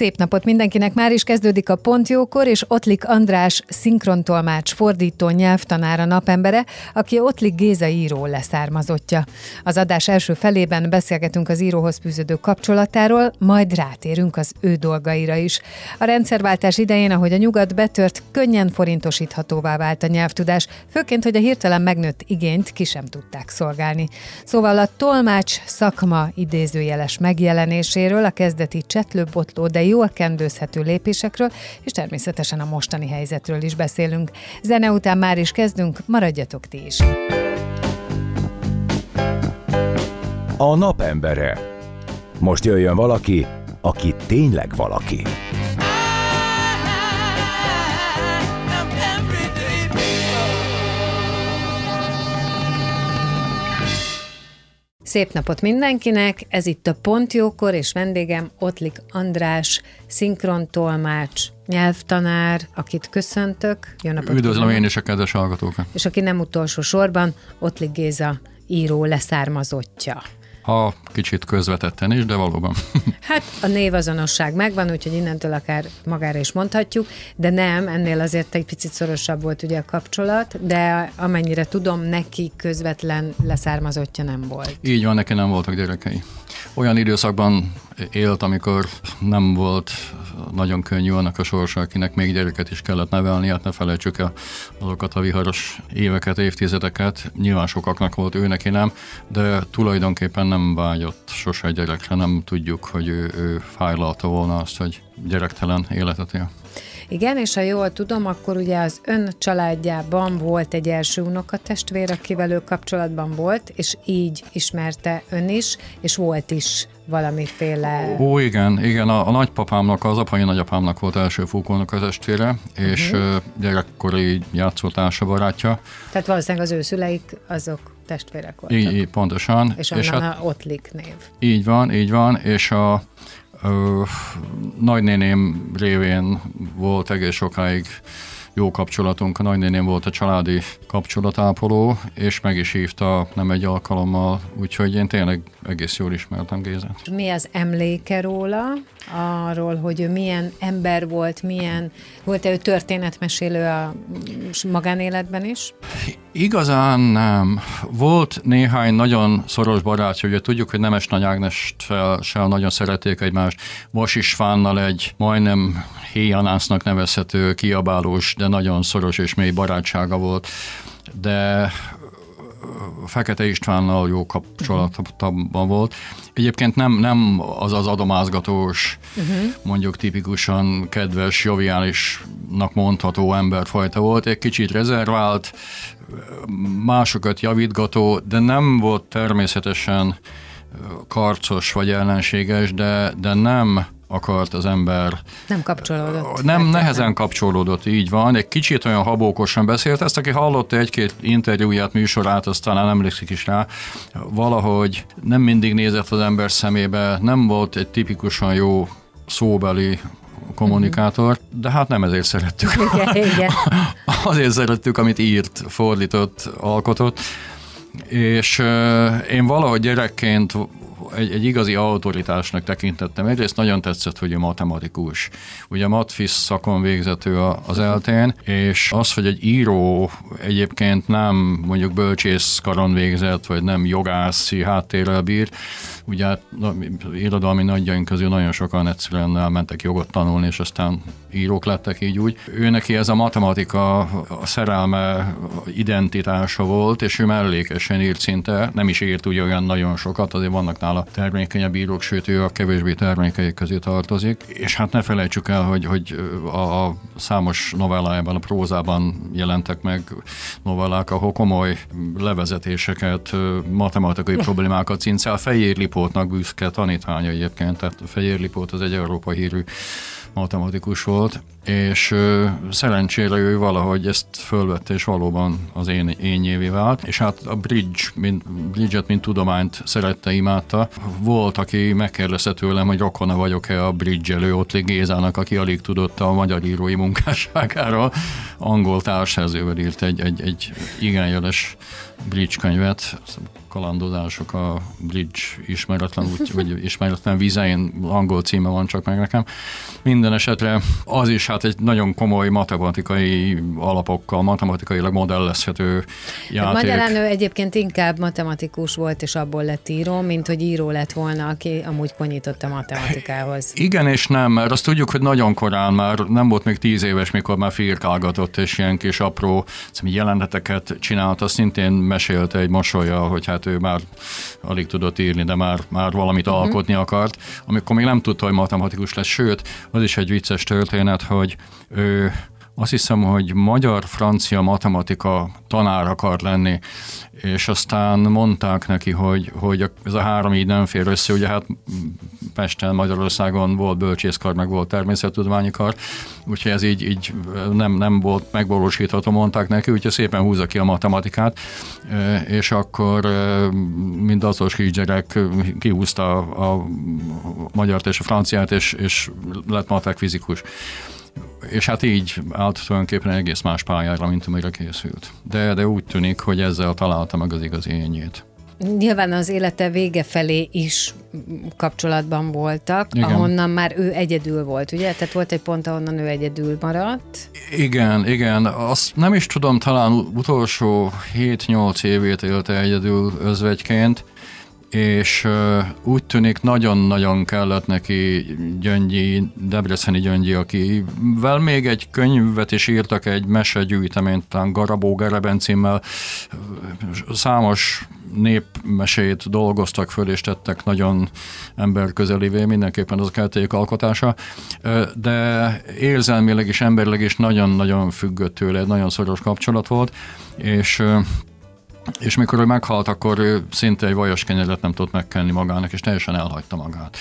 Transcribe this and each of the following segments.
Szép napot mindenkinek! Már is kezdődik a Pontjókor, és Ottlik András szinkrontolmács, fordító nyelvtanára napembere, aki Ottlik Géza író leszármazottja. Az adás első felében beszélgetünk az íróhoz fűződő kapcsolatáról, majd rátérünk az ő dolgaira is. A rendszerváltás idején, ahogy a nyugat betört, könnyen forintosíthatóvá vált a nyelvtudás, főként, hogy a hirtelen megnőtt igényt ki sem tudták szolgálni. Szóval a tolmács szakma idézőjeles megjelenéséről, a kezdeti csetlő-botló, de jól kendőzhető lépésekről, és természetesen a mostani helyzetről is beszélünk. Zene után már is kezdünk, maradjatok ti is! A napembere. Most jöjjön valaki, aki tényleg valaki. Szép napot mindenkinek! Ez itt a Pontjókor, és vendégem Ottlik András, szinkrontolmács, nyelvtanár, akit köszöntök. Jó napot Üdvözlöm kívánok. én is a kedves hallgatókat. És aki nem utolsó sorban, Ottlik Géza író leszármazottja. Ha kicsit közvetetten is, de valóban. Hát a névazonosság megvan, úgyhogy innentől akár magára is mondhatjuk, de nem, ennél azért egy picit szorosabb volt ugye a kapcsolat, de amennyire tudom, neki közvetlen leszármazottja nem volt. Így van, neki nem voltak gyerekei. Olyan időszakban élt, amikor nem volt nagyon könnyű annak a sorsa, akinek még gyereket is kellett nevelni, hát ne felejtsük el azokat a viharos éveket, évtizedeket. Nyilván sokaknak volt, ő neki nem, de tulajdonképpen nem vágyott sose gyerekre, nem tudjuk, hogy ő, ő fájlalta volna azt, hogy gyerektelen életet él. Igen, és ha jól tudom, akkor ugye az ön családjában volt egy első unokatestvér, akivel ő kapcsolatban volt, és így ismerte ön is, és volt is valamiféle... Ó, igen, igen, a, a nagypapámnak, az apai nagyapámnak volt első fúkónak az testvére, és uh-huh. gyerekkori játszótársa barátja. Tehát valószínűleg az ő szüleik azok testvérek voltak. Így, így pontosan. És, és hát, a Ottlik név. Így van, így van, és a ö, nagynéném révén volt egész sokáig jó kapcsolatunk. A nagynéném volt a családi kapcsolatápoló, és meg is hívta nem egy alkalommal, úgyhogy én tényleg egész jól ismertem Gézát. Mi az emléke róla? Arról, hogy ő milyen ember volt, milyen, volt-e ő történetmesélő a magánéletben is? Igazán nem. Volt néhány nagyon szoros barátja, ugye tudjuk, hogy Nemes Nagy Ágnest sem nagyon szerették egymást. Most is Fánnal egy majdnem héjanásznak nevezhető, kiabálós, de nagyon szoros és mély barátsága volt. De Fekete Istvánnal jó kapcsolatban volt. Egyébként nem, nem az az adomázgatós, uh-huh. mondjuk tipikusan kedves, joviálisnak mondható emberfajta volt, egy kicsit rezervált, másokat javítgató, de nem volt természetesen karcos vagy ellenséges, de, de nem akart az ember. Nem kapcsolódott. Nem, nehezen kapcsolódott, így van. Egy kicsit olyan habókosan beszélt. Ezt, aki hallotta egy-két interjúját, műsorát, azt talán emlékszik is rá. Valahogy nem mindig nézett az ember szemébe, nem volt egy tipikusan jó szóbeli kommunikátor, de hát nem ezért szerettük. Igen, igen. Azért szerettük, amit írt, fordított, alkotott. És én valahogy gyerekként egy, egy igazi autoritásnak tekintettem. Egyrészt nagyon tetszett, hogy a matematikus. Ugye matfisz szakon végzett ő az eltén, és az, hogy egy író egyébként nem mondjuk bölcsész karon végzett, vagy nem jogászi háttérrel bír, ugye hát, irodalmi nagyjaink közül nagyon sokan egyszerűen elmentek jogot tanulni, és aztán írók lettek így úgy. Ő neki ez a matematika a szerelme identitása volt, és ő kevesen írt szinte, nem is írt ugye olyan nagyon sokat, azért vannak nála termékenyebb írók, sőt ő a kevésbé termékei közé tartozik. És hát ne felejtsük el, hogy, hogy a, a számos novellájában, a prózában jelentek meg novellák, ahol komoly levezetéseket, matematikai problémákat cincel. Fejér Lipótnak büszke tanítványa egyébként, tehát Fejér Lipót az egy Európa hírű matematikus volt, és ö, szerencsére ő valahogy ezt fölvette, és valóban az én, én nyévé vált, és hát a bridge, mint, bridge-et, mint tudományt szerette, imádta. Volt, aki megkérdezte tőlem, hogy rokona vagyok-e a bridge-elő Ottli Gézának, aki alig tudott a magyar írói munkásságáról. Angol társszerzővel írt egy, egy, egy igen jeles bridge könyvet, kalandozások a bridge ismeretlen, úgy, vagy ismeretlen vizein, angol címe van csak meg nekem. Minden esetre az is hát egy nagyon komoly matematikai alapokkal, matematikailag modellezhető játék. Magyarán ő egyébként inkább matematikus volt, és abból lett író, mint hogy író lett volna, aki amúgy konyított a matematikához. Igen és nem, mert azt tudjuk, hogy nagyon korán már nem volt még tíz éves, mikor már firkálgatott, és ilyen kis apró jeleneteket csinált, azt szintén mesélte egy mosolya, hogy hát ő már alig tudott írni, de már, már valamit uh-huh. alkotni akart, amikor még nem tudta, hogy matematikus lesz, sőt, az is egy vicces történet, hogy ő azt hiszem, hogy magyar-francia matematika tanár akar lenni, és aztán mondták neki, hogy, hogy ez a három így nem fér össze, ugye hát Pesten, Magyarországon volt bölcsészkar, meg volt természettudományi kar, úgyhogy ez így, így nem, nem volt megvalósítható, mondták neki, úgyhogy szépen húzza ki a matematikát, és akkor mind azos gyerek kihúzta a, a magyart és a franciát, és, és lett matek fizikus és hát így állt tulajdonképpen egész más pályára, mint amire készült. De, de úgy tűnik, hogy ezzel találta meg az igazi ényét. Nyilván az élete vége felé is kapcsolatban voltak, Igen. ahonnan már ő egyedül volt, ugye? Tehát volt egy pont, ahonnan ő egyedül maradt. Igen, igen. Azt nem is tudom, talán utolsó 7-8 évét élte egyedül özvegyként, és úgy tűnik nagyon-nagyon kellett neki Gyöngyi, Debreceni Gyöngyi, akivel még egy könyvet is írtak, egy mesegyűjteményt, talán Garabó Gereben címmel, számos népmesét dolgoztak föl, és tettek nagyon emberközelévé, mindenképpen az a kelték alkotása, de érzelmileg és emberleg is nagyon-nagyon függött tőle, nagyon szoros kapcsolat volt, és és mikor ő meghalt, akkor ő szinte egy vajas kenyeret nem tudott megkenni magának, és teljesen elhagyta magát.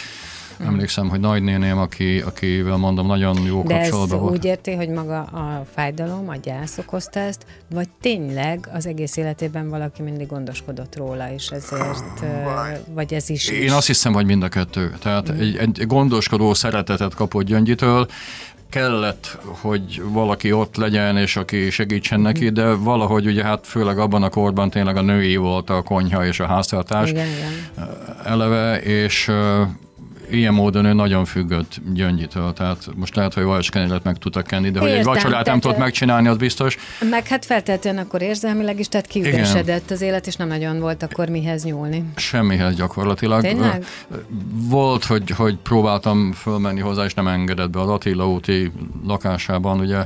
Hmm. Emlékszem, hogy nagynéném, aki, akivel mondom, nagyon jó De kapcsolatban volt. úgy érti, hogy maga a fájdalom, a gyász okozta ezt, vagy tényleg az egész életében valaki mindig gondoskodott róla, és ezért, vagy ez is Én is. azt hiszem, hogy mind a kettő. Tehát mm. egy, egy gondoskodó szeretetet kapott Gyöngyitől, kellett, hogy valaki ott legyen, és aki segítsen neki, de valahogy ugye hát főleg abban a korban tényleg a női volt a konyha és a háztartás igen, igen. eleve, és ilyen módon ő nagyon függött Gyöngyitől, tehát most lehet, hogy vajaskenyeret meg tudtak kenni, de Értem, hogy egy vacsorát nem tudott megcsinálni, az biztos. Meg hát feltétlenül akkor érzelmileg is, tehát kiüresedett az élet, és nem nagyon volt akkor mihez nyúlni. Semmihez gyakorlatilag. Tényleg? Volt, hogy, hogy próbáltam fölmenni hozzá, és nem engedett be az Attila úti lakásában, ugye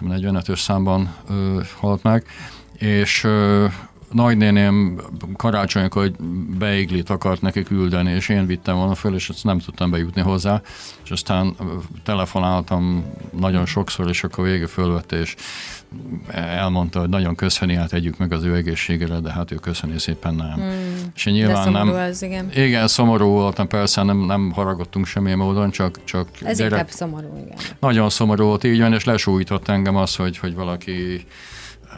45-ös számban ö, halt meg, és ö, nagynéném karácsonykor hogy beiglit akart neki küldeni, és én vittem volna föl, és ezt nem tudtam bejutni hozzá, és aztán telefonáltam nagyon sokszor, és akkor végül fölvette, és elmondta, hogy nagyon köszöni, hát együk meg az ő egészségére, de hát ő köszöni szépen nem. Hmm. És nyilván nem. Ez, igen. igen, szomorú voltam, persze nem, nem haragottunk semmilyen módon, csak, csak Ez gyerek... inkább szomorú, igen. Nagyon szomorú volt, így van, és lesújtott engem az, hogy, hogy valaki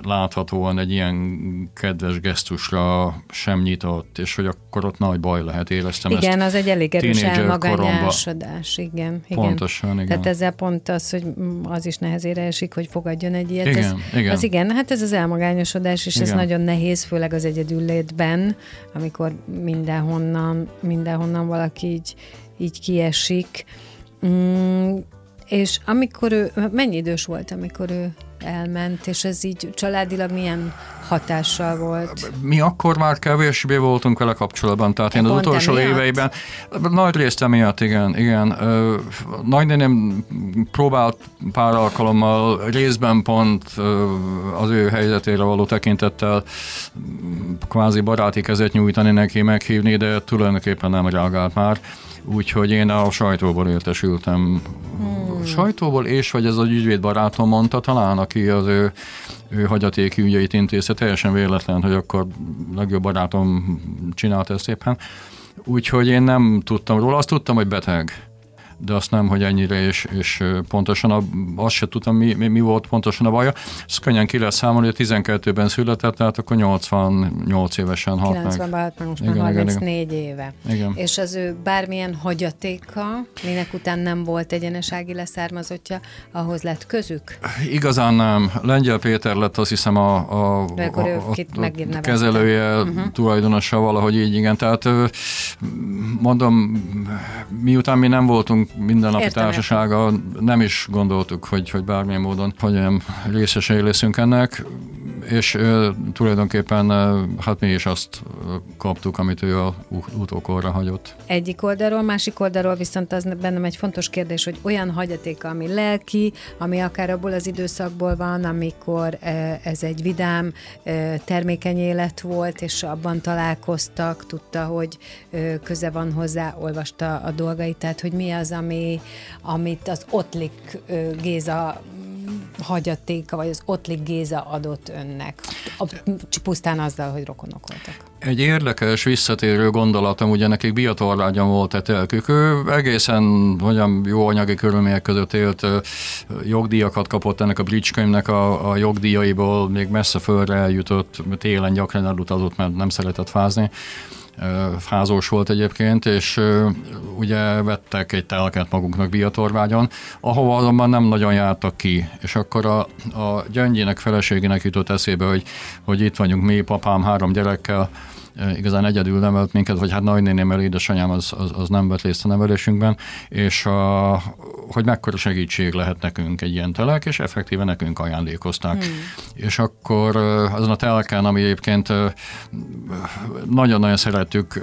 láthatóan egy ilyen kedves gesztusra sem nyitott, és hogy akkor ott nagy baj lehet, éreztem Igen, ezt az egy elég erős elmagányásodás, igen, igen. Pontosan, igen. Tehát ezzel pont az, hogy az is nehezére esik, hogy fogadjon egy ilyet. Igen, ez, igen. Az igen, hát ez az elmagányosodás, és igen. ez nagyon nehéz, főleg az egyedül létben, amikor mindenhonnan, mindenhonnan valaki így, így kiesik. Mm, és amikor ő, mennyi idős volt, amikor ő elment, és ez így családilag milyen hatással volt? Mi akkor már kevésbé voltunk vele kapcsolatban, tehát én az Pont utolsó emiatt? éveiben, nagy részt emiatt, igen, igen. Nagynéném próbált pár alkalommal részben pont az ő helyzetére való tekintettel kvázi baráti kezet nyújtani neki, meghívni, de tulajdonképpen nem reagált már. Úgyhogy én a sajtóból értesültem. Hmm. Sajtóból, és vagy ez az ügyvéd barátom mondta talán, aki az ő, ő hagyatéki ügyeit intézte, teljesen véletlen, hogy akkor legjobb barátom csinálta ezt éppen. Úgyhogy én nem tudtam róla, azt tudtam, hogy beteg de azt nem, hogy ennyire, és, és pontosan a, azt se tudtam, mi, mi, mi volt pontosan a baja. Ezt könnyen ki lehet számolni, hogy 12-ben született, tehát akkor 88 évesen halt meg. 90-ben halt meg, most Igen, már igen, 34 éve. Igen. És az ő bármilyen hagyatéka, minek után nem volt egyenesági leszármazottja, ahhoz lett közük? Igazán nem. Lengyel Péter lett azt hiszem a, a, a, a, a kezelője, uh-huh. tulajdonosa valahogy így, igen. Tehát mondom, miután mi nem voltunk mindennapi Értem, társasága, nem is gondoltuk, hogy, hogy bármilyen módon hogy olyan részesei leszünk ennek, és ö, tulajdonképpen ö, hát mi is azt ö, kaptuk, amit ő a utókorra hagyott. Egyik oldalról, másik oldalról viszont az bennem egy fontos kérdés, hogy olyan hagyatéka, ami lelki, ami akár abból az időszakból van, amikor ez egy vidám, termékeny élet volt, és abban találkoztak, tudta, hogy köze van hozzá, olvasta a dolgait, tehát hogy mi az, ami, amit az Ottlik eh, Géza hagyatéka, vagy az Ottlik Géza adott önnek. A, pusztán azzal, hogy rokonok voltak. Egy érdekes, visszatérő gondolatom, ugye nekik biatorlágyan volt a telkük. Ő egészen hogyan jó anyagi körülmények között élt, jogdíjakat kapott ennek a Bridge könyvnek a, a jogdíjaiból, még messze fölre eljutott, télen gyakran elutazott, mert nem szeretett fázni Fázós volt egyébként, és ugye vettek egy telket magunknak Biatorvágyon, ahova azonban nem nagyon jártak ki, és akkor a, a gyöngyének feleségének jutott eszébe, hogy, hogy itt vagyunk mi, papám három gyerekkel, igazán egyedül nevelt minket, vagy hát nagynénémmel édesanyám az, az, az nem vett részt a nevelésünkben, és a, hogy mekkora segítség lehet nekünk egy ilyen telek, és effektíve nekünk ajándékozták. Hmm. És akkor azon a telken, ami egyébként nagyon-nagyon szerettük,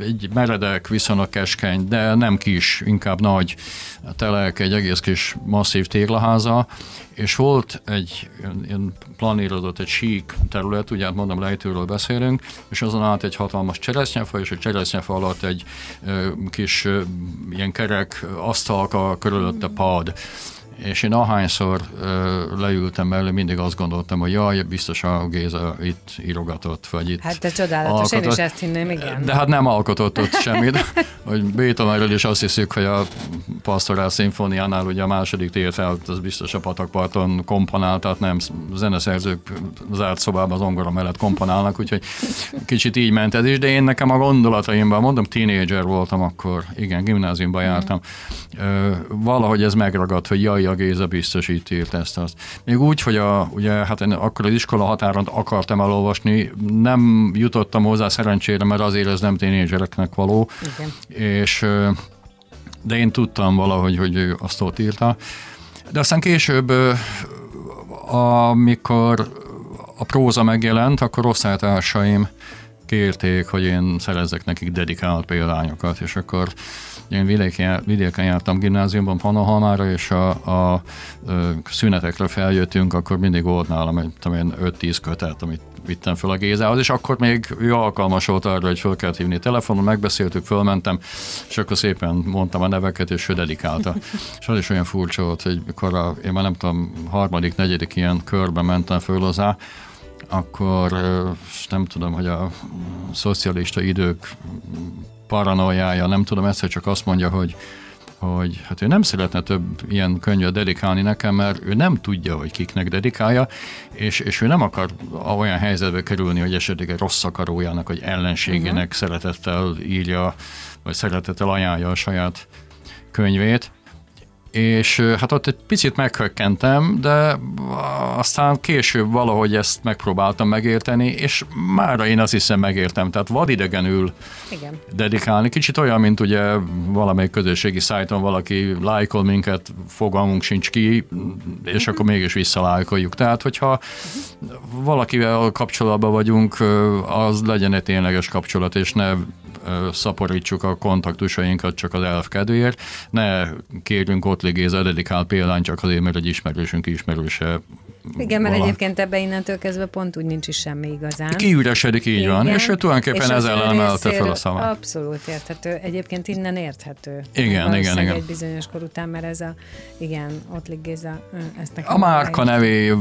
egy meredek, viszonylag keskeny, de nem kis, inkább nagy telek, egy egész kis masszív téglaháza, és volt egy ilyen- planírozott, egy sík terület, ugye hát mondom, lejtőről beszélünk, és azon át egy hatalmas cseresznyefa, és a cseresznyefa alatt egy ö, kis ö, ilyen kerek asztalka, körülötte pad. És én ahányszor ö, leültem mellé, mindig azt gondoltam, hogy jaj, biztos a Géza itt írogatott, vagy itt Hát te csodálatos, én is alkotott. ezt hinném, igen. De hát nem alkotott ott semmit. hogy Beethovenről is azt hiszük, hogy a Pastorál szimfóniánál ugye a második tételt, az biztos a patakparton komponál, tehát nem zeneszerzők zárt szobában az ongora mellett komponálnak, úgyhogy kicsit így ment ez is, de én nekem a gondolataimban, mondom, tínédzser voltam akkor, igen, gimnáziumban jártam, Ö, valahogy ez megragadt, hogy jaj, a Géza biztos itt írt ezt azt. Még úgy, hogy a, ugye, hát én akkor az iskola határon akartam elolvasni, nem jutottam hozzá szerencsére, mert azért ez nem tínédzsereknek való, Igen. és de én tudtam valahogy, hogy ő azt ott írta. De aztán később, amikor a próza megjelent, akkor osztálytársaim kérték, hogy én szerezzek nekik dedikált példányokat, és akkor én vidéken, vidéken jártam gimnáziumban Panahalmára, és a, a, ö, szünetekre feljöttünk, akkor mindig volt nálam egy tudom én, 5-10 kötet, amit vittem fel a Gézához, és akkor még ő alkalmas volt arra, hogy fel kellett hívni telefonon, megbeszéltük, fölmentem, és akkor szépen mondtam a neveket, és ő dedikálta. és az is olyan furcsa volt, hogy mikor a, én már nem tudom, harmadik, negyedik ilyen körbe mentem föl hozzá, akkor nem tudom, hogy a szocialista idők paranoiája, nem tudom, egyszer csak azt mondja, hogy hogy hát ő nem szeretne több ilyen könyvet dedikálni nekem, mert ő nem tudja, hogy kiknek dedikálja, és, és ő nem akar olyan helyzetbe kerülni, hogy esetleg egy rossz akarójának, vagy ellenségének uh-huh. szeretettel írja, vagy szeretettel ajánlja a saját könyvét. És hát ott egy picit meghökkentem, de aztán később valahogy ezt megpróbáltam megérteni, és mára én azt hiszem megértem, tehát vadidegenül Igen. dedikálni. Kicsit olyan, mint ugye valamelyik közösségi szájton valaki lájkol minket, fogalmunk sincs ki, és uh-huh. akkor mégis visszalájkoljuk. Tehát, hogyha uh-huh. valakivel kapcsolatban vagyunk, az legyen egy tényleges kapcsolat, és ne szaporítsuk a kontaktusainkat csak az elf kedvéért, ne kérjünk ott ligéza dedikál példány csak azért, mert egy ismerősünk ismerőse igen, mert vala. egyébként ebbe innentől kezdve pont úgy nincs is semmi igazán. Kiüresedik, így Igen. van, és ő tulajdonképpen és ezzel emelte fel a szavát. Abszolút érthető. Egyébként innen érthető. Igen, igen, igen. Egy bizonyos kor után, mert ez a, igen, ott Géza, ezt nekem A márka nevé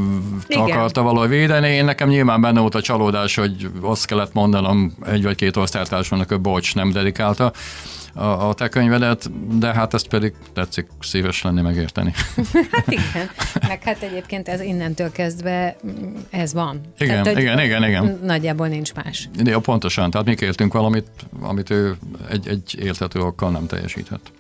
akarta valahogy védeni. Én nekem nyilván benne volt a csalódás, hogy azt kellett mondanom egy vagy két osztálytársamnak, hogy bocs, nem dedikálta a, a te könyvedet, de hát ezt pedig tetszik szíves lenni megérteni. hát igen, meg hát egyébként ez innentől kezdve mm, ez van. Igen, tehát, igen, igen, igen. Nagyjából nincs más. De pontosan, tehát mi kértünk valamit, amit ő egy, egy érthető okkal nem teljesített.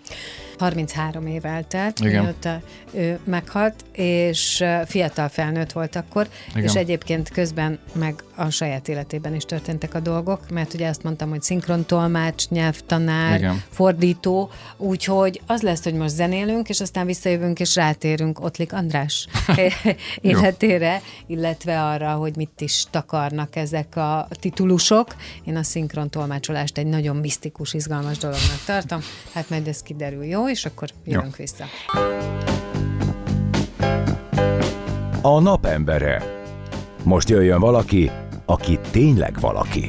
33 év eltelt, mielőtt ő meghalt, és fiatal felnőtt volt akkor, Igen. és egyébként közben meg a saját életében is történtek a dolgok, mert ugye azt mondtam, hogy szinkrontolmács, nyelvtanár, Igen. fordító, úgyhogy az lesz, hogy most zenélünk, és aztán visszajövünk és rátérünk Ottlik András életére, illetve arra, hogy mit is takarnak ezek a titulusok. Én a szinkrontolmácsolást egy nagyon misztikus, izgalmas dolognak tartom, hát majd ez kiderül, jó? És akkor jövünk jó. vissza. A napembere. Most jöjjön valaki, aki tényleg valaki.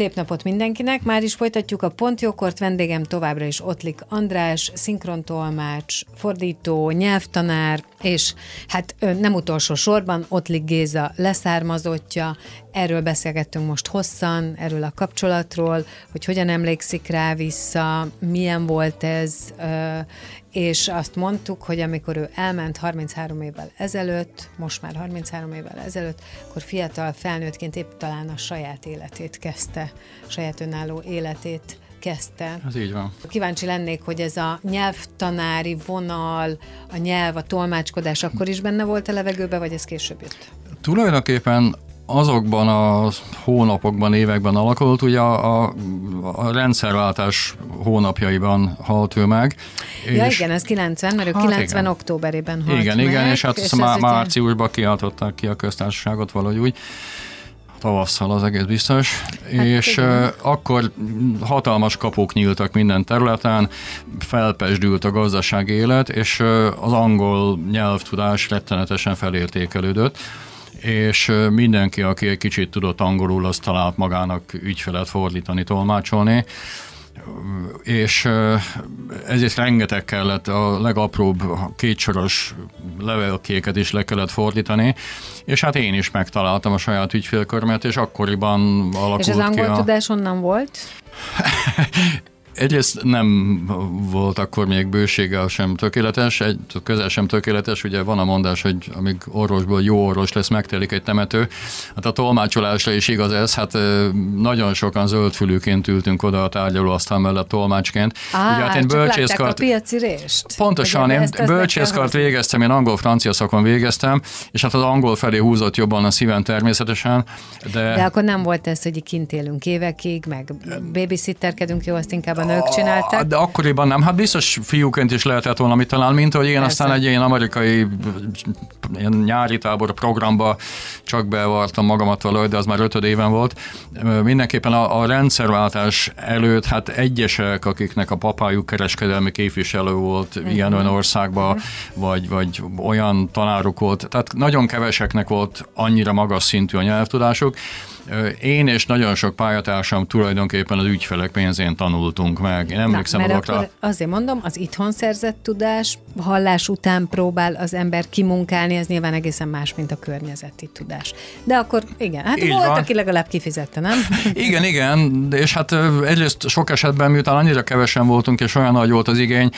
Szép napot mindenkinek! Már is folytatjuk a Pontjókort. Vendégem továbbra is Ottlik András, szinkrontolmács, fordító, nyelvtanár, és hát nem utolsó sorban Ottlik Géza leszármazottja. Erről beszélgettünk most hosszan, erről a kapcsolatról, hogy hogyan emlékszik rá vissza, milyen volt ez, és azt mondtuk, hogy amikor ő elment 33 évvel ezelőtt, most már 33 évvel ezelőtt, akkor fiatal felnőttként épp talán a saját életét kezdte, saját önálló életét kezdte. Ez így van. Kíváncsi lennék, hogy ez a nyelvtanári vonal, a nyelv, a tolmácskodás akkor is benne volt a levegőbe, vagy ez később jött? Tulajdonképpen azokban a hónapokban, években alakult, ugye a, a, a rendszerváltás hónapjaiban halt ő meg. Ja és igen, ez 90, mert ő hát 90 igen. októberében halt Igen, meg, igen, és hát és má, márciusban kiáltották ki a köztársaságot valahogy úgy tavasszal az egész biztos, hát és igen. akkor hatalmas kapuk nyíltak minden területen, felpesdült a gazdasági élet, és az angol nyelvtudás rettenetesen felértékelődött és mindenki, aki egy kicsit tudott angolul, az talált magának ügyfelet fordítani, tolmácsolni és ezért rengeteg kellett, a legapróbb kétsoros levelkéket is le kellett fordítani, és hát én is megtaláltam a saját ügyfélkörmet, és akkoriban alakult És az angol ki a... tudás onnan volt? Egyrészt nem volt akkor még bőséggel sem tökéletes, egy, közel sem tökéletes, ugye van a mondás, hogy amíg orvosból jó orvos lesz, megtelik egy temető. Hát a tolmácsolásra is igaz ez, hát nagyon sokan zöldfülűként ültünk oda a tárgyalóasztal mellett tolmácsként. Á, ugye, hát én bölcsészkart. Pontosan, én bölcsészkart végeztem, én angol-francia szakon végeztem, és hát az angol felé húzott jobban a szívem természetesen. De, de akkor nem volt ez, hogy kint élünk évekig, meg babysitterkedünk, jó, azt inkább a nők csinálták. De akkoriban nem, hát biztos fiúként is lehetett volna mit talán, mint hogy én Persze. aztán egy ilyen amerikai ilyen nyári tábor programba csak bevartam magamat valahogy, de az már ötöd éven volt. Mindenképpen a, a rendszerváltás előtt, hát egyesek, akiknek a papájuk kereskedelmi képviselő volt uh-huh. ilyen olyan országban, uh-huh. vagy, vagy olyan tanáruk volt, tehát nagyon keveseknek volt annyira magas szintű a nyelvtudásuk, Én és nagyon sok pályatársam tulajdonképpen az ügyfelek pénzén tanultunk meg. Én emlékszem Na, mert azokra. azért mondom, az itthon szerzett tudás, hallás után próbál az ember kimunkálni, ez nyilván egészen más, mint a környezeti tudás. De akkor igen, hát Így volt, van. aki legalább kifizette, nem? Igen, igen, és hát egyrészt sok esetben, miután annyira kevesen voltunk, és olyan nagy volt az igény,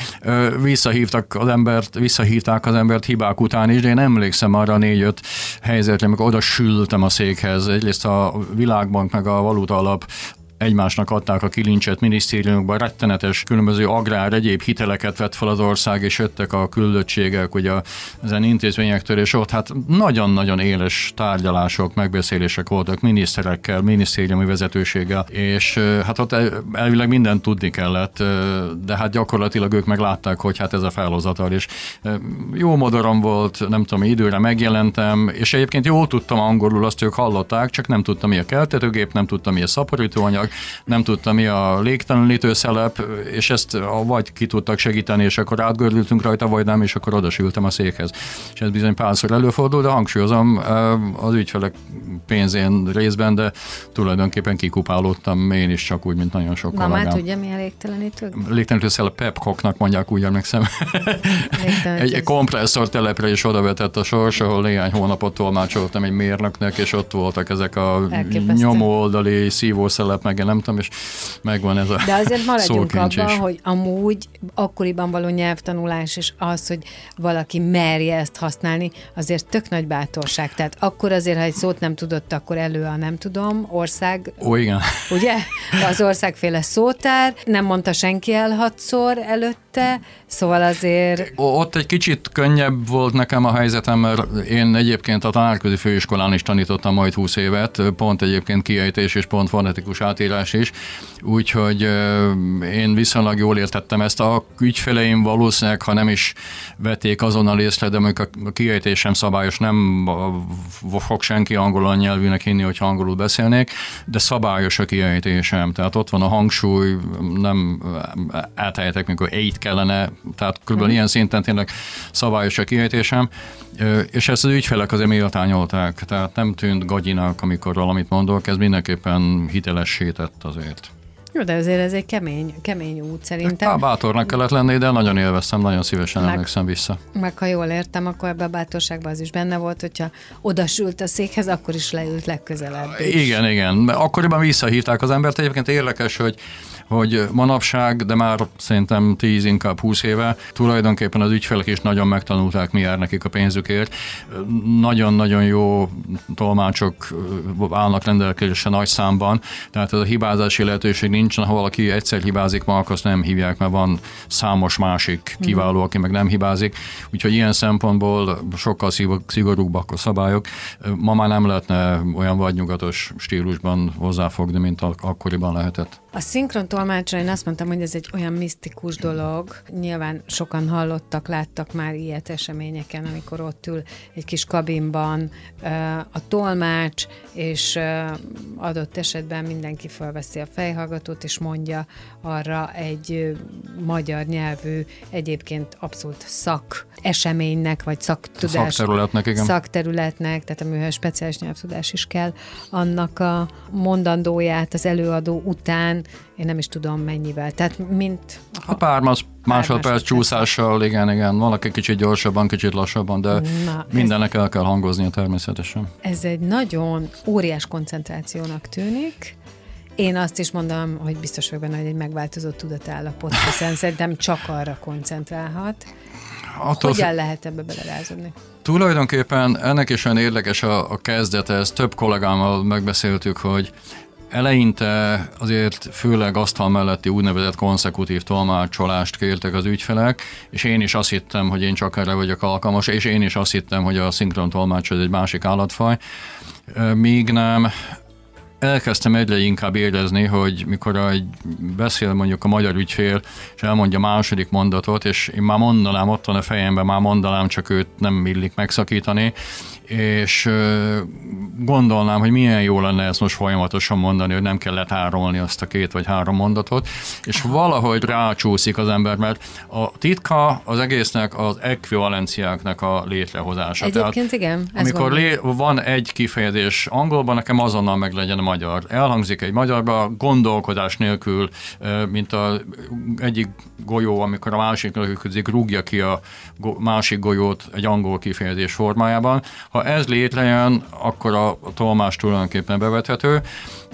visszahívtak az embert, visszahívták az embert hibák után is, de én emlékszem arra négy-öt helyzetre, amikor oda sültem a székhez. Egyrészt a Világbank meg a Valuta Alap egymásnak adták a kilincset minisztériumokban, rettenetes különböző agrár, egyéb hiteleket vett fel az ország, és jöttek a küldöttségek ugye ezen intézményektől, és ott hát nagyon-nagyon éles tárgyalások, megbeszélések voltak miniszterekkel, minisztériumi vezetőséggel, és hát ott el- elvileg mindent tudni kellett, de hát gyakorlatilag ők meglátták, hogy hát ez a felhozatal, és jó modorom volt, nem tudom, időre megjelentem, és egyébként jól tudtam angolul, azt ők hallották, csak nem tudtam, mi a keltetőgép, nem tudtam, mi a szaporítóanyag, nem tudtam, mi a légtelenítő szelep, és ezt vagy ki tudtak segíteni, és akkor átgördültünk rajta, vagy nem, és akkor odasültem a székhez. És ez bizony párszor előfordul, de hangsúlyozom, eh, az ügyfelek pénzén részben, de tulajdonképpen kikupálódtam én is csak úgy, mint nagyon sok Na már kollégám. tudja, mi a légtelenítő? Légtelenítő szelep Pepcocknak mondják, úgy emlékszem. Egy kompresszor telepre is odavetett a sors, ahol néhány hónapot tolmácsoltam egy mérnöknek, és ott voltak ezek a Elképesztő. nyomó oldali szívószelep, meg nem tudom, és megvan ez a De azért maradjunk abban, is. hogy amúgy akkoriban való nyelvtanulás, és az, hogy valaki merje ezt használni, azért tök nagy bátorság. Tehát akkor azért, ha egy szót nem tudott, akkor elő a nem tudom, ország, Ó, igen. ugye? Az országféle szótár, nem mondta senki el hatszor előtte, szóval azért Ott egy kicsit könnyebb volt nekem a helyzetem, mert én egyébként a tanárközi főiskolán is tanítottam majd 20 évet, pont egyébként kiejtés és pont fonetikus átírás is, úgyhogy én viszonylag jól értettem ezt. A ügyfeleim valószínűleg, ha nem is vették azonnal észre, de mondjuk a kiejtés sem szabályos, nem fog senki angol nyelvűnek hinni, hogyha angolul beszélnék, de szabályos a kiejtésem, tehát ott van a hangsúly, nem áthelytek, mikor eight kellene, tehát kb. ilyen szinten tényleg szabályos a kiejtésem, és ezt az ügyfelek azért méltányolták, tehát nem tűnt gagyinak, amikor valamit mondok, ez mindenképpen hitelessé tett azért. jó, de azért ez egy kemény, kemény út szerintem. Pár bátornak kellett lenni, de nagyon élveztem, nagyon szívesen Meg- emlékszem vissza. Meg ha jól értem, akkor ebbe a bátorságban az is benne volt, hogyha odasült a székhez, akkor is leült legközelebb. is. Igen, igen. Akkoriban visszahívták az embert. Egyébként érdekes, hogy hogy manapság, de már szerintem 10, inkább 20 éve, tulajdonképpen az ügyfelek is nagyon megtanulták, mi jár nekik a pénzükért. Nagyon-nagyon jó tolmácsok állnak rendelkezésre nagy számban, tehát ez a hibázási lehetőség nincsen, ha valaki egyszer hibázik, ma azt nem hívják, mert van számos másik kiváló, aki meg nem hibázik. Úgyhogy ilyen szempontból sokkal szigor- szigorúbbak a szabályok. Ma már nem lehetne olyan vadnyugatos stílusban hozzáfogni, mint ak- akkoriban lehetett. A szinkron tolmácsra én azt mondtam, hogy ez egy olyan misztikus dolog. Nyilván sokan hallottak, láttak már ilyet eseményeken, amikor ott ül egy kis kabinban a tolmács, és adott esetben mindenki felveszi a fejhallgatót, és mondja arra egy magyar nyelvű, egyébként abszolút szak eseménynek, vagy szaktudás. Szakterületnek, igen. Szakterületnek, tehát a műhely speciális nyelvtudás is kell annak a mondandóját az előadó után, én nem is tudom mennyivel. Tehát mint... A pár mas- másodperc csúszással, igen, igen. Valaki kicsit gyorsabban, kicsit lassabban, de Na, ez- mindennek el kell hangoznia természetesen. Ez egy nagyon óriás koncentrációnak tűnik. Én azt is mondom, hogy biztos vagyok benne, hogy egy megváltozott tudatállapot, hiszen szerintem csak arra koncentrálhat. Attól Hogyan lehet ebbe belerázódni? Tulajdonképpen ennek is olyan érdekes a, a kezdete, ezt több kollégámmal megbeszéltük, hogy eleinte azért főleg asztal melletti úgynevezett konszekutív tolmácsolást kértek az ügyfelek, és én is azt hittem, hogy én csak erre vagyok alkalmas, és én is azt hittem, hogy a szinkron tolmács az egy másik állatfaj, míg nem elkezdtem egyre inkább érezni, hogy mikor egy beszél mondjuk a magyar ügyfél, és elmondja a második mondatot, és én már mondanám, ott van a fejemben, már mondanám, csak őt nem illik megszakítani, és gondolnám, hogy milyen jó lenne ezt most folyamatosan mondani, hogy nem kell letárolni azt a két vagy három mondatot, és valahogy rácsúszik az ember, mert a titka az egésznek az ekvivalenciáknak a létrehozása. Egyébként Tehát, igen. Amikor lé, van egy kifejezés angolban, nekem azonnal meg legyen a magyar. Elhangzik egy magyarba, gondolkodás nélkül, mint a egyik golyó, amikor a másik rúgja ki a másik golyót egy angol kifejezés formájában. Ha ez létrejön, akkor a, tolmás tulajdonképpen bevethető,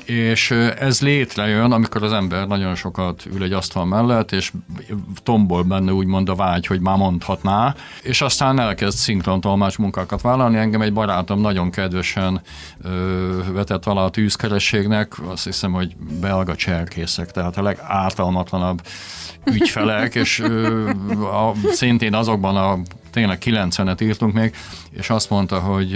és ez létrejön, amikor az ember nagyon sokat ül egy asztal mellett, és tombol benne úgymond a vágy, hogy már mondhatná, és aztán elkezd szinkron tolmács munkákat vállalni. Engem egy barátom nagyon kedvesen ö, vetett alá a tűzkerességnek, azt hiszem, hogy belga cserkészek, tehát a legártalmatlanabb ügyfelek, és ö, a, szintén azokban a tényleg 90-et írtunk még, és azt mondta, hogy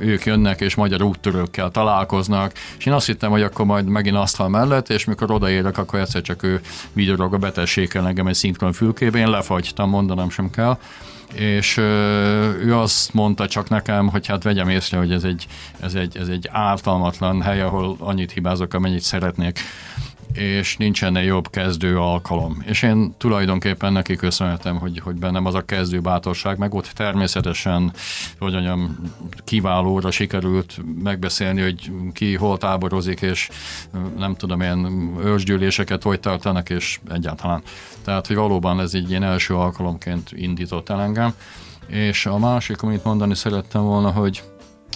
ők jönnek és magyar úttörőkkel találkoznak, és én azt hittem, hogy akkor majd megint asztal mellett, és mikor odaérek, akkor egyszer csak ő vigyorog a betegséggel engem egy szinkron fülkébe, én lefagytam, mondanom sem kell. És ő azt mondta csak nekem, hogy hát vegyem észre, hogy ez egy, ez egy, ez egy ártalmatlan hely, ahol annyit hibázok, amennyit szeretnék és nincsen jobb kezdő alkalom. És én tulajdonképpen neki köszönhetem, hogy, hogy bennem az a kezdő bátorság, meg ott természetesen, hogy mondjam, kiválóra sikerült megbeszélni, hogy ki hol táborozik, és nem tudom, ilyen ősgyűléseket hogy tartanak, és egyáltalán. Tehát, hogy valóban ez egy ilyen első alkalomként indított el engem. És a másik, amit mondani szerettem volna, hogy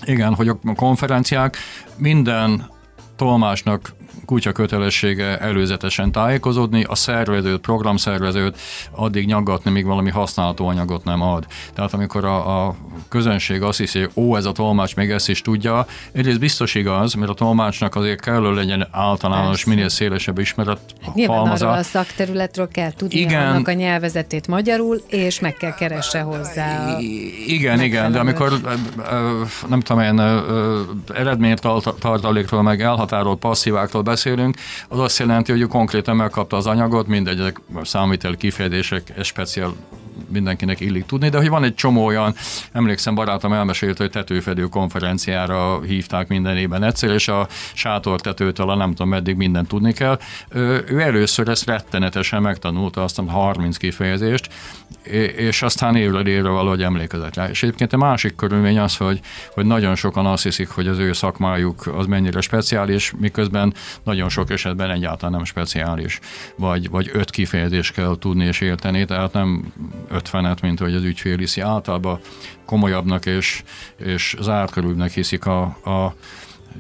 igen, hogy a konferenciák minden tolmásnak kutya kötelessége előzetesen tájékozódni, a szervezőt, programszervezőt addig nyaggatni, míg valami használható anyagot nem ad. Tehát amikor a, a közönség azt hiszi, hogy ó, ez a tolmács még ezt is tudja, egyrészt biztos igaz, mert a tolmácsnak azért kellő legyen általános, Persze. minél szélesebb ismeret Nyilván halmaza. arról a szakterületről kell tudni igen, annak a nyelvezetét magyarul, és meg kell keresse hozzá. Igen, igen, de amikor nem tudom én eredménytartalékról, meg elhatárolt passzíváktól beszélünk, az azt jelenti, hogy ő konkrétan megkapta az anyagot, mindegy, számítel kifejezések, speciál mindenkinek illik tudni, de hogy van egy csomó olyan, emlékszem, barátom elmesélte, hogy tetőfedő konferenciára hívták minden évben egyszer, és a sátortetőtől a nem tudom meddig mindent tudni kell. Ő először ezt rettenetesen megtanulta, azt a 30 kifejezést, és aztán évről évre valahogy emlékezett rá. És egyébként a másik körülmény az, hogy, hogy nagyon sokan azt hiszik, hogy az ő szakmájuk az mennyire speciális, miközben nagyon sok esetben egyáltalán nem speciális, vagy, vagy öt kifejezést kell tudni és érteni, tehát nem ötvenet, mint hogy az ügyfél hiszi. Általában komolyabbnak és, és zártkörülnek hiszik a, a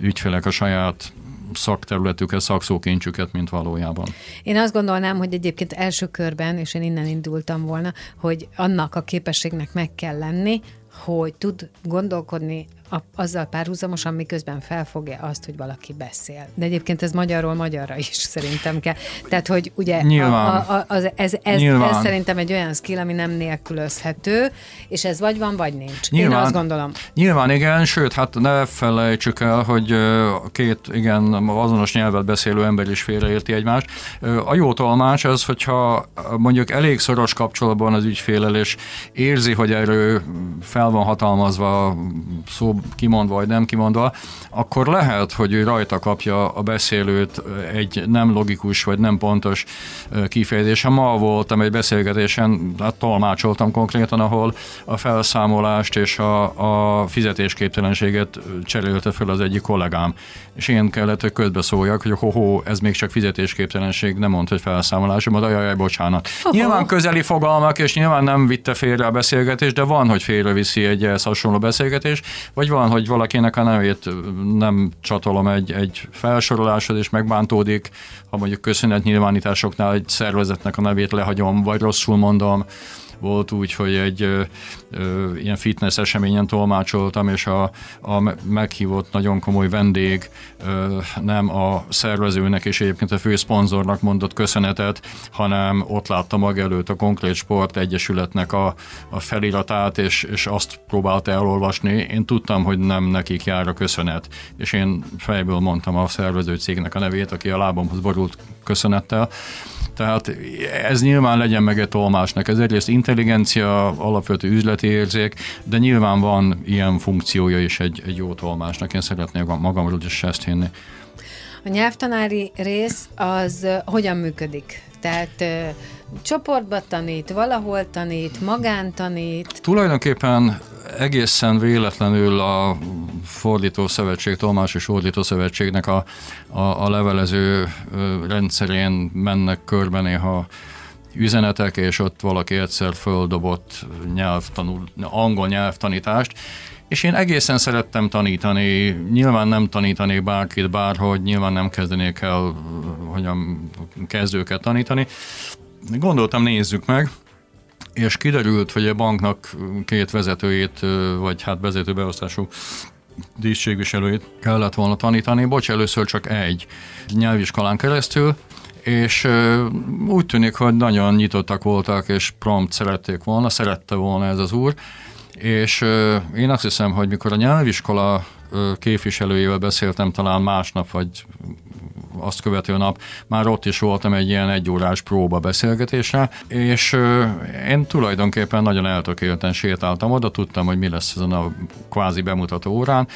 ügyfelek a saját szakterületüket, szakszókincsüket, mint valójában. Én azt gondolnám, hogy egyébként első körben, és én innen indultam volna, hogy annak a képességnek meg kell lenni, hogy tud gondolkodni a, azzal párhuzamosan, miközben felfogja azt, hogy valaki beszél. De egyébként ez magyarról magyarra is szerintem kell. Tehát, hogy ugye Nyilván. A, a, az, ez, ez, Nyilván. ez szerintem egy olyan skill, ami nem nélkülözhető, és ez vagy van, vagy nincs. Nyilván, Én azt gondolom. Nyilván igen, sőt, hát ne felejtsük el, hogy két igen azonos nyelvet beszélő ember is félreérti egymást. A jó tolmács az, hogyha mondjuk elég szoros kapcsolatban az ügyfélel, és érzi, hogy erről fel van hatalmazva szó kimondva vagy nem kimondva, akkor lehet, hogy ő rajta kapja a beszélőt egy nem logikus vagy nem pontos kifejezése. Ma voltam egy beszélgetésen, hát tolmácsoltam konkrétan, ahol a felszámolást és a, a fizetésképtelenséget cserélte fel az egyik kollégám. És én kellett, hogy közbeszóljak, hogy ho-ho, ez még csak fizetésképtelenség, nem mondta, hogy felszámolás, majd ajaj, bocsánat. Ho-ho. Nyilván közeli fogalmak, és nyilván nem vitte félre a beszélgetést, de van, hogy félreviszi egy ehhez hasonló beszélgetés, vagy van, hogy valakinek a nevét nem csatolom egy, egy felsoroláshoz, és megbántódik, ha mondjuk köszönetnyilvánításoknál egy szervezetnek a nevét lehagyom, vagy rosszul mondom, volt úgy, hogy egy ö, ö, ilyen fitness eseményen tolmácsoltam, és a, a meghívott nagyon komoly vendég ö, nem a szervezőnek és egyébként a fő szponzornak mondott köszönetet, hanem ott látta maga előtt a Konkrét Sport Egyesületnek a, a feliratát, és, és azt próbálta elolvasni. Én tudtam, hogy nem nekik jár a köszönet, és én fejből mondtam a szervező cégnek a nevét, aki a lábamhoz borult köszönettel, Tehát ez nyilván legyen meg egy tolmásnak. Ez egyrészt intelligencia, alapvető üzleti érzék, de nyilván van ilyen funkciója is egy, egy jó tolmásnak. Én szeretnék magamról is ezt hinni. A nyelvtanári rész az hogyan működik? Tehát csoportba tanít, valahol tanít, magántanít? Tulajdonképpen egészen véletlenül a Fordító Szövetség, Tolmás és Fordító Szövetségnek a, a, a levelező rendszerén mennek körbe néha üzenetek, és ott valaki egyszer földobott nyelvtanul, angol nyelvtanítást, és én egészen szerettem tanítani, nyilván nem tanítanék bárkit bárhogy, nyilván nem kezdenék el, hogyan kezdőket tanítani. Gondoltam, nézzük meg, és kiderült, hogy a banknak két vezetőjét, vagy hát vezetőbeosztású díszségviselőjét kellett volna tanítani. Bocs, először csak egy nyelviskolán keresztül, és úgy tűnik, hogy nagyon nyitottak voltak, és prompt szerették volna, szerette volna ez az úr, és én azt hiszem, hogy mikor a nyelviskola képviselőjével beszéltem talán másnap, vagy azt követő nap. Már ott is voltam egy ilyen egyórás próba beszélgetésre, és én tulajdonképpen nagyon eltökélten sétáltam oda, tudtam, hogy mi lesz ezen a kvázi bemutató órán,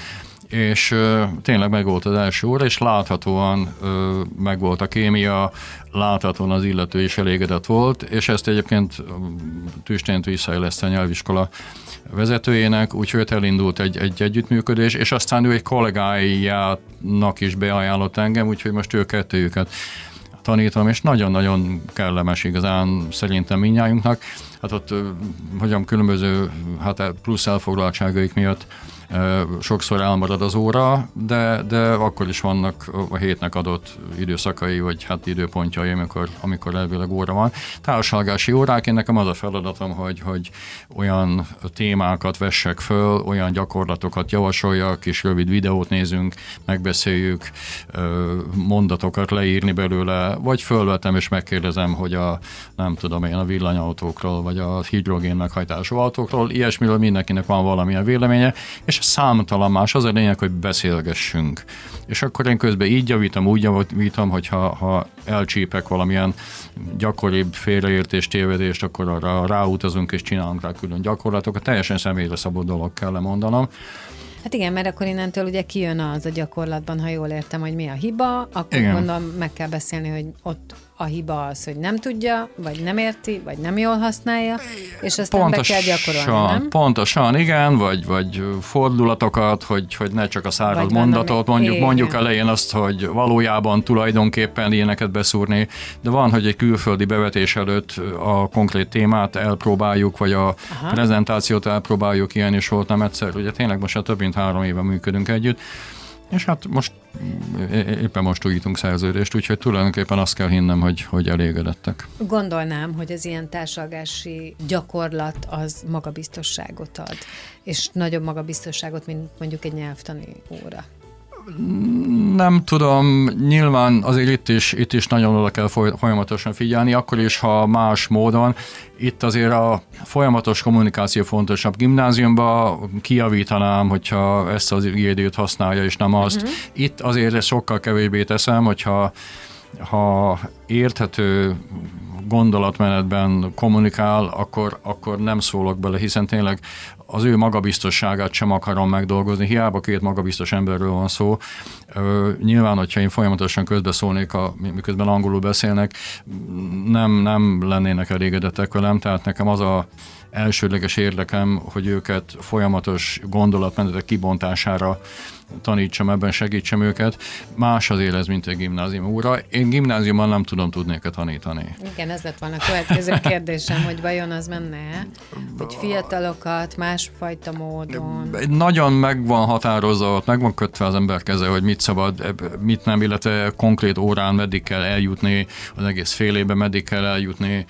és tényleg meg volt az első óra, és láthatóan ö, meg volt a kémia, láthatóan az illető is elégedett volt, és ezt egyébként tüstént visszaéleszte a nyelviskola vezetőjének, úgyhogy elindult egy, egy együttműködés, és aztán ő egy kollégájának is beajánlott engem, úgyhogy most ő kettőjüket tanítom, és nagyon-nagyon kellemes igazán szerintem minnyájunknak. Hát ott, hogyan különböző hát plusz elfoglaltságaik miatt sokszor elmarad az óra, de, de akkor is vannak a hétnek adott időszakai, vagy hát időpontjai, amikor, amikor elvileg óra van. Társalgási órák, én nekem az a feladatom, hogy, hogy olyan témákat vessek föl, olyan gyakorlatokat javasoljak, és rövid videót nézünk, megbeszéljük, mondatokat leírni belőle, vagy fölvetem és megkérdezem, hogy a nem tudom én, a villanyautókról, vagy a hidrogén meghajtású autókról, ilyesmiről mindenkinek van valamilyen véleménye, és számtalan más, az a lényeg, hogy beszélgessünk. És akkor én közben így javítom, úgy javítom, hogy ha, elcsípek valamilyen gyakoribb félreértést, tévedést, akkor arra ráutazunk és csinálunk rá külön gyakorlatokat. Teljesen személyre szabott dolog kell mondanom. Hát igen, mert akkor innentől ugye kijön az a gyakorlatban, ha jól értem, hogy mi a hiba, akkor igen. gondolom meg kell beszélni, hogy ott a hiba az, hogy nem tudja, vagy nem érti, vagy nem jól használja, és aztán pontosan, be kell gyakorolni, nem? Pontosan, igen, vagy, vagy fordulatokat, hogy, hogy ne csak a száraz vagy mondatot, mondjuk, igen. mondjuk elején azt, hogy valójában tulajdonképpen ilyeneket beszúrni, de van, hogy egy külföldi bevetés előtt a konkrét témát elpróbáljuk, vagy a Aha. prezentációt elpróbáljuk, ilyen is volt nem egyszer, ugye tényleg most már több mint három éve működünk együtt, és hát most éppen most újítunk szerződést, úgyhogy tulajdonképpen azt kell hinnem, hogy, hogy elégedettek. Gondolnám, hogy az ilyen társalgási gyakorlat az magabiztosságot ad, és nagyobb magabiztosságot, mint mondjuk egy nyelvtani óra. Nem tudom, nyilván azért itt is, itt is nagyon oda kell folyamatosan figyelni, akkor is, ha más módon. Itt azért a folyamatos kommunikáció fontosabb. Gimnáziumban kiavítanám, hogyha ezt az időt használja, és nem azt. Uh-huh. Itt azért sokkal kevésbé teszem, hogyha ha érthető gondolatmenetben kommunikál, akkor, akkor nem szólok bele, hiszen tényleg az ő magabiztosságát sem akarom megdolgozni. Hiába két magabiztos emberről van szó. Nyilván, hogyha én folyamatosan közbeszólnék, a, miközben angolul beszélnek, nem, nem lennének elégedettek velem, tehát nekem az a elsődleges érdekem, hogy őket folyamatos gondolatmenetek kibontására tanítsam ebben, segítsem őket. Más az élet, mint egy gimnázium óra. Én gimnáziumban nem tudom tudni őket tanítani. Igen, ez lett volna a következő kérdésem, hogy vajon az menne hogy fiatalokat másfajta módon. Nagyon meg van határozott, meg van kötve az ember keze, hogy mit szabad, mit nem, illetve konkrét órán meddig kell eljutni, az egész fél évben meddig kell eljutni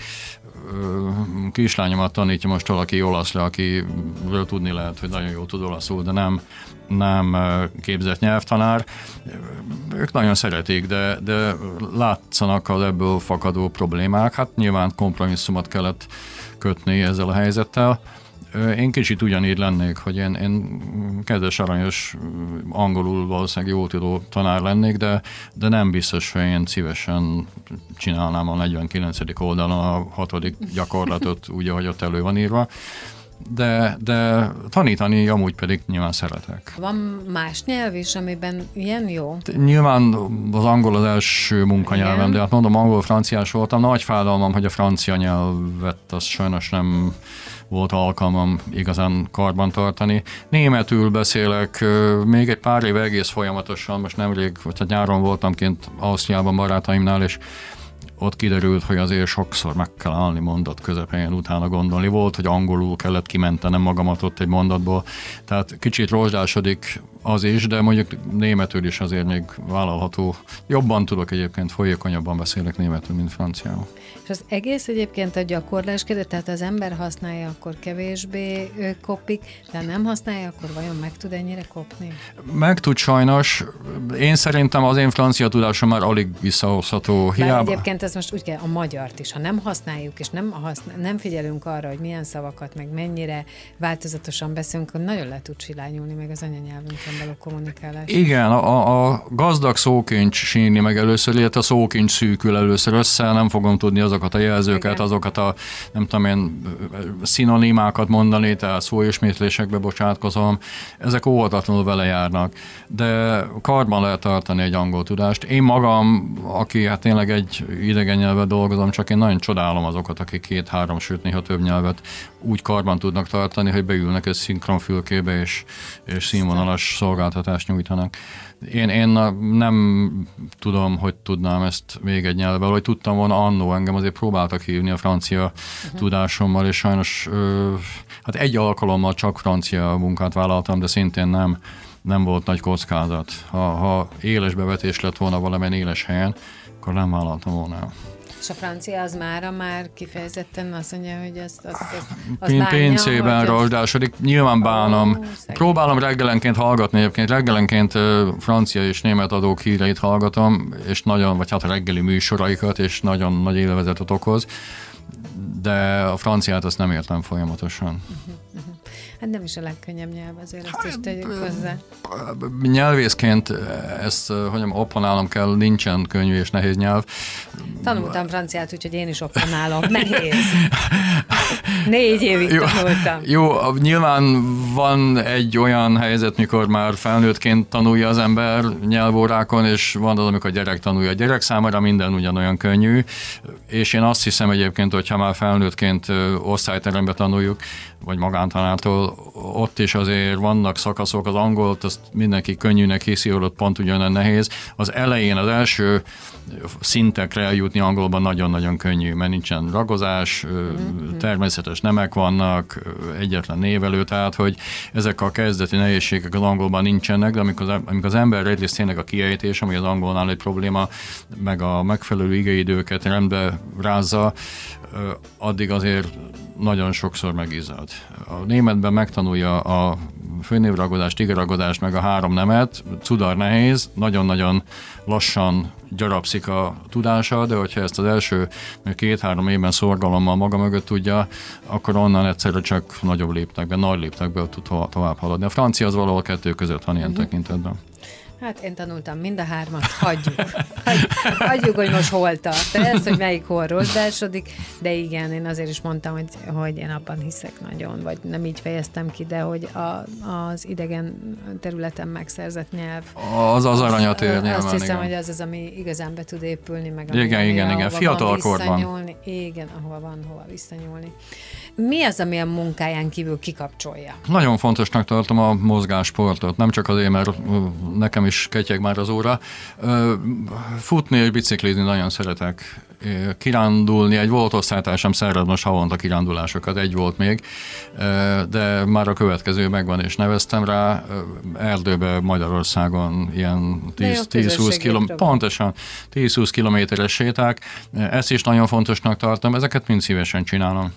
kislányomat tanítja most valaki olaszra, akiről tudni lehet, hogy nagyon jól tud olaszul, de nem, nem képzett nyelvtanár. Ők nagyon szeretik, de, de látszanak az ebből fakadó problémák. Hát nyilván kompromisszumot kellett kötni ezzel a helyzettel. Én kicsit ugyanígy lennék, hogy én, én kedves, aranyos, angolul valószínűleg jó tudó tanár lennék, de, de nem biztos, hogy én szívesen csinálnám a 49. oldalon a hatodik gyakorlatot úgy, ahogy ott elő van írva de, de tanítani amúgy pedig nyilván szeretek. Van más nyelv is, amiben ilyen jó? Nyilván az angol az első munkanyelvem, de hát mondom, angol-franciás voltam. Nagy fájdalmam, hogy a francia nyelvet az sajnos nem volt alkalmam igazán karban tartani. Németül beszélek, még egy pár év egész folyamatosan, most nemrég, vagy hát nyáron voltam kint Ausztriában barátaimnál, és ott kiderült, hogy azért sokszor meg kell állni mondat közepén, utána gondolni. Volt, hogy angolul kellett kimentenem magamat ott egy mondatból, tehát kicsit rozsdásodik az is, de mondjuk németül is azért még vállalható. Jobban tudok egyébként, folyékonyabban beszélek németül, mint franciául. És az egész egyébként a gyakorlás kérdés, tehát az ember használja, akkor kevésbé kopik, de nem használja, akkor vajon meg tud ennyire kopni? Meg tud sajnos. Én szerintem az én francia tudásom már alig visszahozható. Hiába... egyébként ez most úgy kell, a magyart is, ha nem használjuk, és nem, használ, nem figyelünk arra, hogy milyen szavakat, meg mennyire változatosan beszélünk, akkor nagyon le tud silányulni meg az anyanyelvünkön való kommunikálás. Igen, a, a gazdag szókincs sínni meg először, illetve a szókincs szűkül először össze, nem fogom tudni azokat a jelzőket, Igen. azokat a nem tudom én szinonimákat mondani, tehát szóismétlésekbe bocsátkozom. Ezek óvatatlanul vele járnak, de karban lehet tartani egy angol tudást. Én magam, aki hát tényleg egy idegen nyelvet dolgozom, csak én nagyon csodálom azokat, akik két-három, sőt néha több nyelvet úgy karban tudnak tartani, hogy beülnek egy szinkronfülkébe és, és színvonalas szolgáltatást nyújtanak. Én, én nem tudom, hogy tudnám ezt még egy nyelvvel, vagy tudtam volna annó, engem azért próbáltak hívni a francia uh-huh. tudásommal, és sajnos hát egy alkalommal csak francia munkát vállaltam, de szintén nem, nem volt nagy kockázat. Ha, ha éles bevetés lett volna valamilyen éles helyen, akkor nem vállaltam volna. És a francia az mára már kifejezetten azt mondja, hogy azt, azt, azt, azt bánja, Pincében rozsdásodik. Nyilván bánom. Oh, Próbálom reggelenként hallgatni egyébként. Reggelenként francia és német adók híreit hallgatom, és nagyon, vagy hát a reggeli műsoraikat, és nagyon nagy élvezetet okoz. De a franciát azt nem értem folyamatosan. Uh-huh. Hát nem is a legkönnyebb nyelv, azért ezt is tegyük hozzá. Nyelvészként ezt, hogy mondjam, opponálnom kell, nincsen könnyű és nehéz nyelv. Tanultam franciát, úgyhogy én is opponálom. Nehéz. Négy évig jó, tanultam. Jó, nyilván van egy olyan helyzet, mikor már felnőttként tanulja az ember nyelvórákon, és van az, amikor a gyerek tanulja. A gyerek számára minden ugyanolyan könnyű, és én azt hiszem egyébként, hogyha már felnőttként osztályterembe tanuljuk, vagy magántanától, ott is azért vannak szakaszok, az angolt, azt mindenki könnyűnek hiszi, ott pont ugyanolyan nehéz. Az elején, az első szintekre eljutni angolban nagyon-nagyon könnyű, mert nincsen ragozás, mm-hmm. természetes nemek vannak, egyetlen névelő, tehát hogy ezek a kezdeti nehézségek az angolban nincsenek, de amikor az, amikor az ember egyrészt tényleg a kiejtés, ami az angolnál egy probléma, meg a megfelelő igeidőket rendbe rázza, addig azért nagyon sokszor megizad. A németben megtanulja a főnévragadást, igaragodást, meg a három nemet, cudar nehéz, nagyon-nagyon lassan gyarapszik a tudása, de hogyha ezt az első két-három évben szorgalommal maga mögött tudja, akkor onnan egyszerre csak nagyobb léptekbe, nagy léptekbe tud tovább haladni. A francia az valahol kettő között van ilyen uh-huh. tekintetben. Hát én tanultam mind a hármat, hagyjuk. Hagy, hagyjuk, hogy most hol tart. Ez, hogy melyik hol rozsdásodik, de igen, én azért is mondtam, hogy, hogy én abban hiszek nagyon, vagy nem így fejeztem ki, de hogy a, az idegen területen megszerzett nyelv. Az az aranyat ér nyilván, Azt hiszem, igen. hogy az az, ami igazán be tud épülni, meg igen, ami, igen, igen, fiatal korban. Igen, ahova van hova visszanyúlni. Mi az, ami a munkáján kívül kikapcsolja? Nagyon fontosnak tartom a mozgásportot, nem csak azért, mert nekem is ketyeg már az óra. Futni és biciklizni nagyon szeretek. Kirándulni, egy volt osztálytársam szervez most havonta kirándulásokat, egy volt még, de már a következő megvan, és neveztem rá. Erdőbe Magyarországon ilyen 10-20 km, pontosan 10-20 kilométeres séták. Ezt is nagyon fontosnak tartom, ezeket mind szívesen csinálom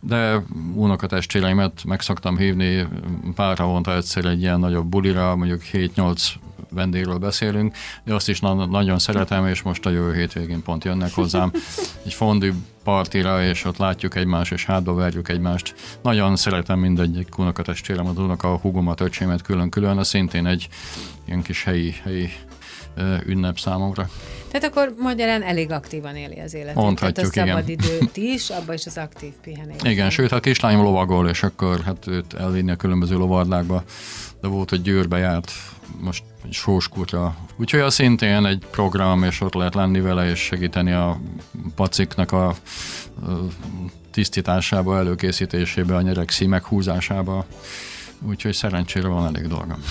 de unokatestvéreimet meg szoktam hívni pár havonta egyszer egy ilyen nagyobb bulira, mondjuk 7-8 vendégről beszélünk, de azt is na- nagyon szeretem, és most a jövő hétvégén pont jönnek hozzám egy fondű partira, és ott látjuk egymást, és hátba verjük egymást. Nagyon szeretem mindegyik unokatestvérem, a a hugomat, öcsémet külön-külön, az szintén egy ilyen kis helyi, helyi ünnep számomra. Tehát akkor magyarán elég aktívan éli az életét. Mondhatjuk, Tehát a szabadidőt is, abban is az aktív pihenés. Igen, sőt, a kislányom lovagol, és akkor hát őt elvinni a különböző lovardlákba, de volt, hogy Győrbe járt, most sóskutra. Úgyhogy az szintén egy program, és ott lehet lenni vele, és segíteni a paciknak a, a tisztításába, előkészítésébe, a nyerek szímek húzásába. Úgyhogy szerencsére van elég dolgom.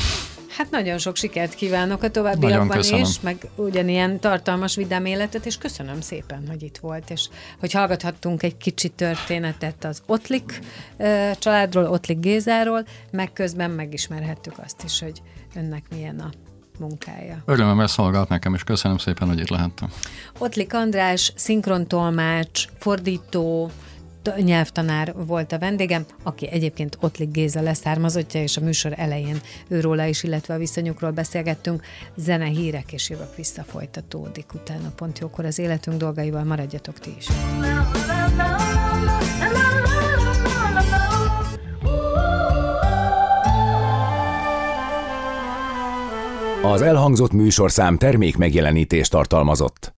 Hát nagyon sok sikert kívánok a továbbiakban is, meg ugyanilyen tartalmas, vidám életet, és köszönöm szépen, hogy itt volt, és hogy hallgathattunk egy kicsi történetet az Otlik családról, Otlik Gézáról, meg közben megismerhettük azt is, hogy önnek milyen a munkája. Örömmel szolgált nekem, és köszönöm szépen, hogy itt lehettem. Ottlik András, szinkrontolmács, fordító, nyelvtanár volt a vendégem, aki egyébként Ottlik Géza leszármazottja, és a műsor elején őróla is, illetve a viszonyukról beszélgettünk. Zene, hírek, és jövök vissza, folytatódik utána pont jókor az életünk dolgaival, maradjatok ti is. Az elhangzott műsorszám termék megjelenítést tartalmazott.